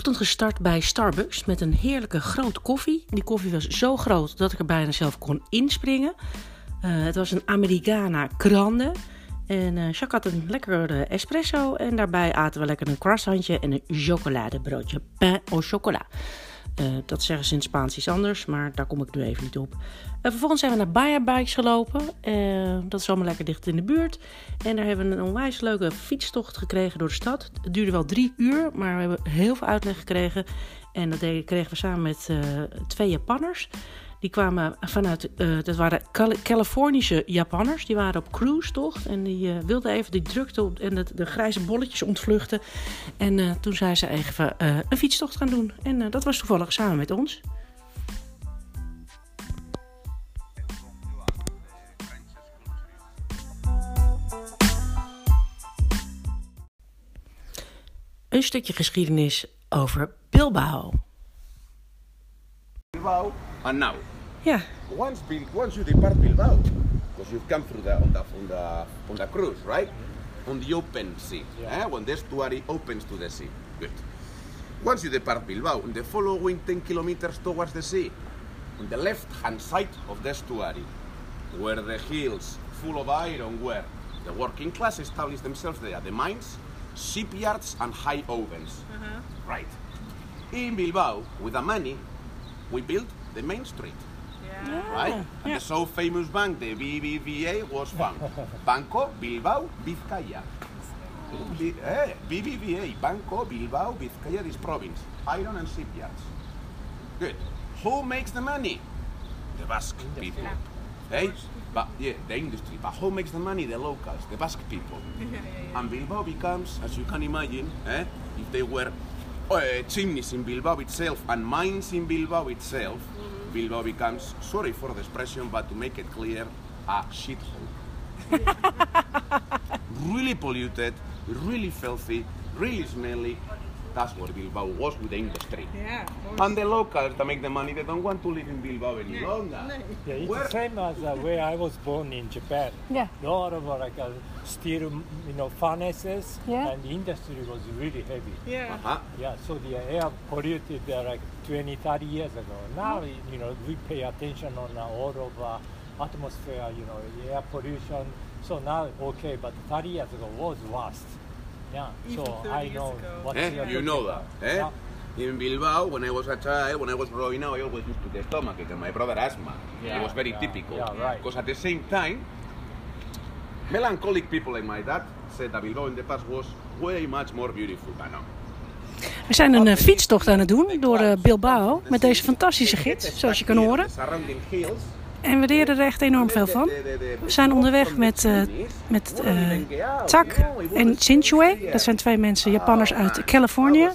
ochtend gestart bij Starbucks met een heerlijke grote koffie. Die koffie was zo groot dat ik er bijna zelf kon inspringen. Eh, het was een Americana Grande. En uh, Jacques had een lekkere espresso. En daarbij aten we lekker een croissantje en een chocoladebroodje. Pain au chocolat. Uh, dat zeggen ze in Spaans iets anders, maar daar kom ik nu even niet op. Uh, vervolgens zijn we naar Baja Bikes gelopen. Uh, dat is allemaal lekker dicht in de buurt. En daar hebben we een onwijs leuke fietstocht gekregen door de stad. Het duurde wel drie uur, maar we hebben heel veel uitleg gekregen. En dat kregen we samen met twee Japanners. Die kwamen vanuit, uh, dat waren Californische Japanners. Die waren op cruise tocht en die uh, wilden even die drukte op en de, de grijze bolletjes ontvluchten. En uh, toen zijn ze even een fietstocht gaan doen. En dat was toevallig samen met ons. Een stukje geschiedenis over Bilbao. Bilbao and now. Yeah. Once Bil- once you depart Bilbao, because you've come through the on the on the on the cruise, right? On the open sea, eh? when the estuary opens to the sea. Good. Once you depart Bilbao, in the following 10 kilometers towards the sea, on the left-hand side of the estuary, where the hills full of iron were, the working class established themselves there, the mines, shipyards, and high ovens. Right. In Bilbao, with the money, we built the main street. Right? And the so famous bank, the BBVA, was found. Banco Bilbao Vizcaya. B- eh, BBVA, Banco Bilbao Vizcaya, this province. Iron and shipyards. Good. Who makes the money? The Basque people. Hey? But yeah, the industry. But who makes the money? The locals, the Basque people. And Bilbao becomes, as you can imagine, eh, if they were uh, chimneys in Bilbao itself and mines in Bilbao itself, Bilbao becomes, sorry for the expression, but to make it clear, a shithole. really polluted, really filthy, really smelly. That's what Bilbao was with the industry. Yeah. And the locals that make the money, they don't want to live in Bilbao any longer. Yeah, it's Where- the same as uh, where I was born in Japan. Yeah. A lot of like uh, steel, you know, furnaces, Yeah. and the industry was really heavy. Yeah. Uh-huh. Yeah, so the air polluted uh, like 20, 30 years ago. Now, you know, we pay attention on uh, all of uh, atmosphere, you know, air pollution. So now, okay, but 30 years ago was worst. Yeah, Even so 30 I know what Eh? You know that. Eh? Yeah. In Bilbao, when I was a child, when I was growing up, I always used to get stomachache and my brother asthma. Yeah, it was very yeah, typical. yeah, right. Because at the same time, melancholic people like my dad said that Bilbao in the past was way much more beautiful than now. We zijn een eh, fietstocht aan het doen door eh, Bilbao met deze fantastische gids, zoals je kan horen. En we leren er echt enorm veel van. We zijn onderweg met, eh, met eh, Tak en Shinchue. Dat zijn twee mensen, Japanners uit Californië.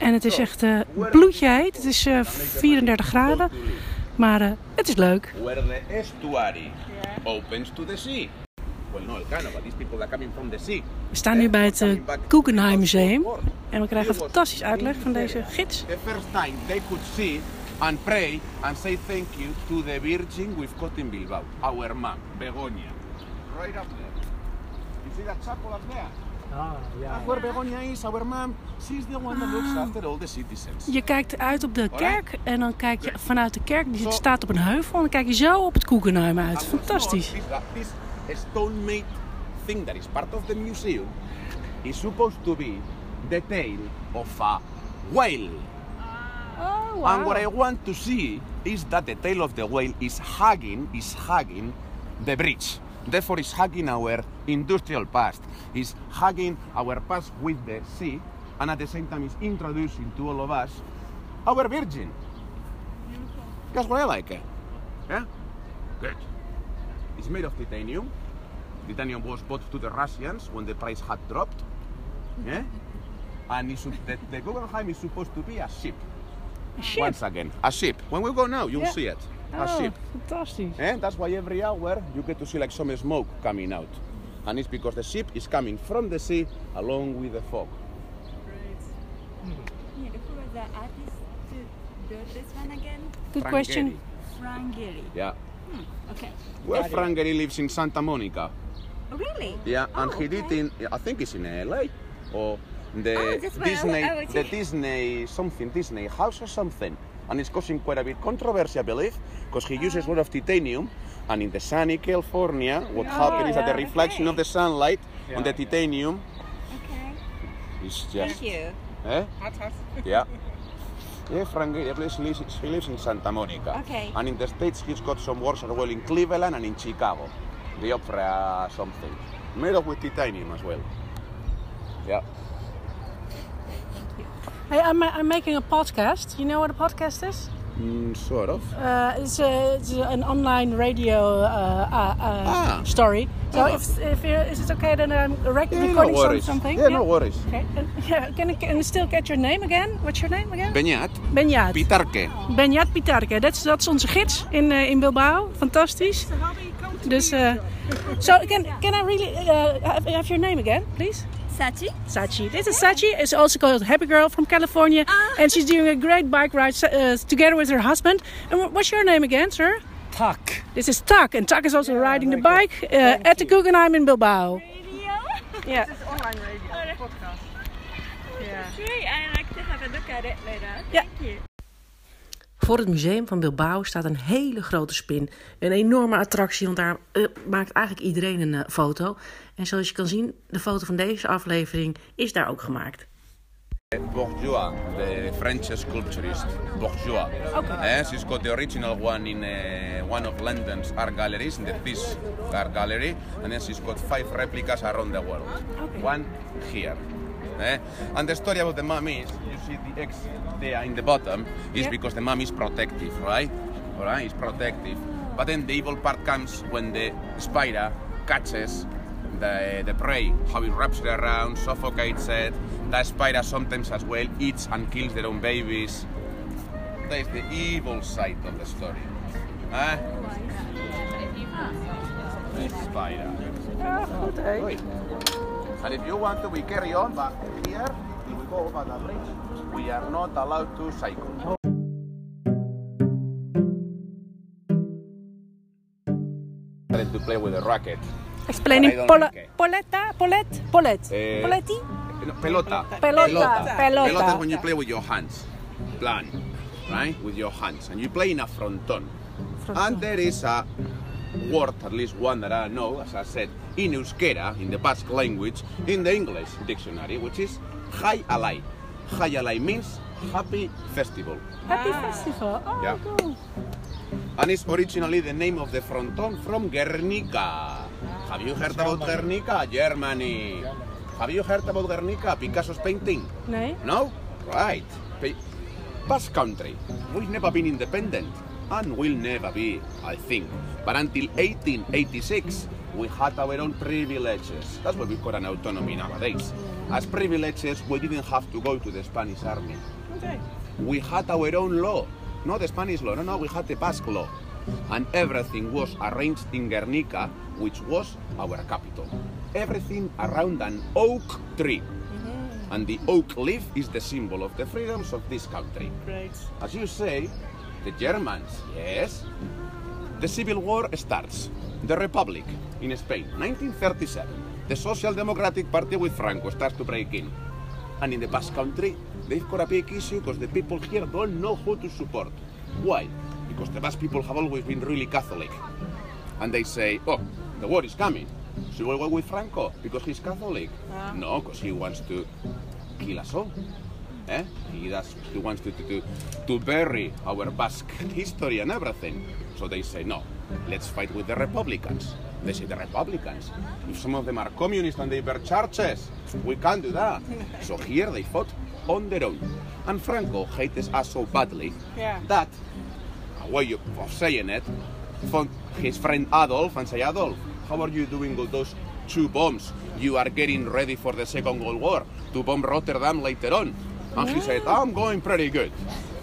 En het is echt eh bloedje heet. Het is eh, 34 graden. Maar eh, het is leuk. We staan nu bij het eh, Guggenheim Museum. En we krijgen fantastisch uitleg van deze gids. The first time they could see and pray and say thank you to the Virgin we've got in Bilbao, our mom, Begonia. Right up there. You see that chapel up there? Ah, yeah. That's where Begonia is, our mom. She's the one that looks after all the citizens. Je kijkt uit op de kerk en dan kijk je vanuit de kerk, die staat op een heuvel. En dan kijk je zo op het Guggenheim uit. Fantastisch. this stone-made thing that is part of the museum is supposed to be the tail of a whale. Oh, And what I want to see is that the tail of the whale is hugging, is hugging the bridge. Therefore, it's hugging our industrial past. It's hugging our past with the sea, and at the same time, it's introducing to all of us our Virgin. That's what I like. eh? Yeah? Good. It's made of titanium. Titanium was bought to the Russians when the price had dropped. Yeah? And it's, the, the Guggenheim is supposed to be a ship. Shit. Once again, a ship. When we go now, you'll Yeah. see it. A Oh, ship. fantastisch. Eh? That's why every hour you get to see like some smoke coming out. And it's because the ship is coming from the sea along with the fog. Great. Yeah, who was the artist to build this one again? Good Frank question. Gehry. Frank Gehry. Yeah. Okay. Well, Frank Gehry lives in Santa Monica. Oh, really? Yeah, and Oh, he did in, I think it's in LA or the Oh, that's what I- Disney, I the Disney something, Disney house or something, and it's causing quite a bit controversy, I believe, because he uses a lot of titanium, and in the sunny California, what happens is that the yeah. reflection of the sunlight on the titanium Okay. is just, Thank you. eh? Yeah. Yeah, Frank, he lives, he lives in Santa Monica. Okay. And in the States, he's got some works as well in Cleveland and in Chicago. The opera something. Made of with titanium as well. Yeah. Hey, I'm, I'm making a podcast. You know what a podcast is? Mm, sort of. Uh, it's, a, it's an online radio uh, uh, uh, Ah. story. So Ah. if, if you, is it okay that I'm rec- Yeah, recording something? Yeah, no worries. Okay. And, yeah, can I, can I still get your name again? What's your name again? Beñat, Benjat. Pitarque. Benjat Pitarke. Dat is, dat is onze gids in, uh, in Bilbao. Fantastisch. Dus, uh, so can, can I really uh, have, have your name again, please? Sachi? Sachi. This is Sachi. Is also called Happy Girl from California, and she's doing a great bike ride uh, together with her husband. And what's your name again, sir? Tuck. This is Tak, and Tak is also riding the very bike uh, at the Guggenheim in Bilbao. Radio? Yeah. This is online radio podcast. Yeah. Great. I'd like to have a look at it later. Yeah. Thank you. Voor het museum van Bilbao staat een hele grote spin. Een enorme attractie, want daar eh, maakt eigenlijk iedereen een eh, foto. En zoals je kan zien, de foto van deze aflevering is daar ook gemaakt. Bourgeois, the French sculpturist. Bourgeois. Okay. Eh, she's got the original one in uh, one of London's art galleries, in the Thies Art Gallery, and then she's got five replicas around the world. Okay. One here. Eh? And the story about the mummy is, you see the X there in the bottom, is Yeah. because the mummy is protective, right? Alright, it's protective. But then the evil part comes when the spider catches the, the prey, how it wraps it around, suffocates it. That spider sometimes as well eats and kills their own babies. That is the evil side of the story. Huh? The spider. Oi. And if you want to, we carry on, but here, till we go over the bridge, we are not allowed to cycle. Started to play with the racket. Explaining I don't pol like it. polet, polet, Eh, poletti. No, pelota. Pelota, pelota. Pelota is when you play with your hands. Plan. Right? With your hands. And you play in a fronton. And there is a word, at least one that I know, as I said, in Euskera, in the Basque language, in the English dictionary, which is Jai Alai. Jai Alai means happy festival. Happy ah. festival. Oh, Yeah. cool. And it's originally the name of the fronton from Guernica. Have you heard about Guernica? Germany. Have you heard about Guernica? Picasso's painting? Nee. No? Right. Basque country. We've never been independent. And will never be, I think. But until 1886, we had our own privileges. That's why we've got an autonomy nowadays. As privileges, we didn't have to go to the Spanish army. Okay. We had our own law. Not the Spanish law, no, no, we had the Basque law. And everything was arranged in Guernica, which was our capital. Everything around an oak tree. Mm-hmm. And the oak leaf is the symbol of the freedoms of this country. Great. As you say, the Germans, yes. The Civil War starts. The Republic in Spain, 1937. The Social Democratic Party with Franco starts to break in. And in the Basque Country, they've got a big issue because the people here don't know who to support. Why? Because the Basque people have always been really Catholic. And they say, oh, the war is coming. Should we go with Franco because he's Catholic? Ah. No, because he wants to kill us all. Eh? He, does, he wants to, to, to, bury our Basque history and everything. So they say, no, let's fight with the Republicans. They say, the Republicans? If some of them are communists and they burn churches, we can't do that. So here they fought on their own. And Franco hated us so badly Yeah. that, a way of saying it, phoned his friend Adolf and say, Adolf, how are you doing all those two bombs? You are getting ready for the Second World War to bomb Rotterdam later on. And he said, I'm going pretty good.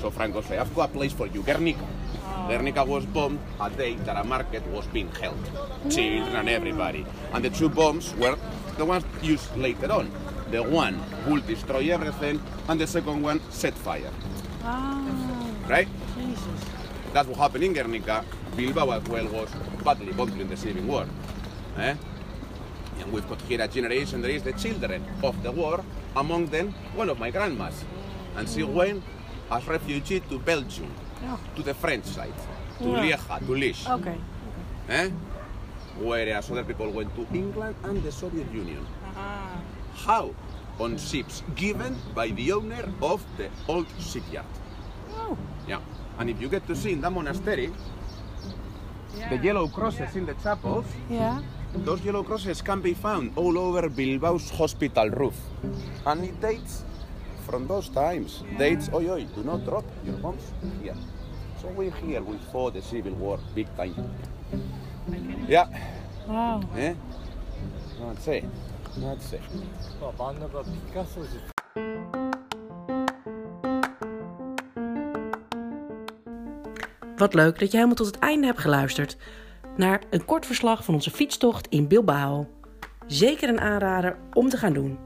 So Franco said, I've got a place for you, Guernica. Guernica was bombed a day that a market was being held. Children and everybody. And the two bombs were the ones used later on. The one will destroy everything, and the second one set fire. Ah, Right? Jesus. That's what happened in Guernica. Bilbao as well was badly bombed during the Civil War. Eh? And we've got here a generation that is the children of the war, among them one of my grandmas. And she went as refugee to Belgium, to the French side, to Yeah. Lieja, to Liège. Oké. Eh? Whereas other people went to England and the Soviet Union. How? On ships given by the owner of the old shipyard. Oh. Yeah. And if you get to see in that monastery, the yellow crosses in the chapels, Ja. Those yellow crosses can be found all over Bilbao's hospital roof. And it dates from those times. Dates, oi oi, do not drop your bombs here. So we're here, we fought the civil war big time. Yeah. Wow. Yeah. That's it. That's it. Wat leuk dat je helemaal tot het einde hebt geluisterd naar een kort verslag van onze fietstocht in Bilbao. Zeker een aanrader om te gaan doen.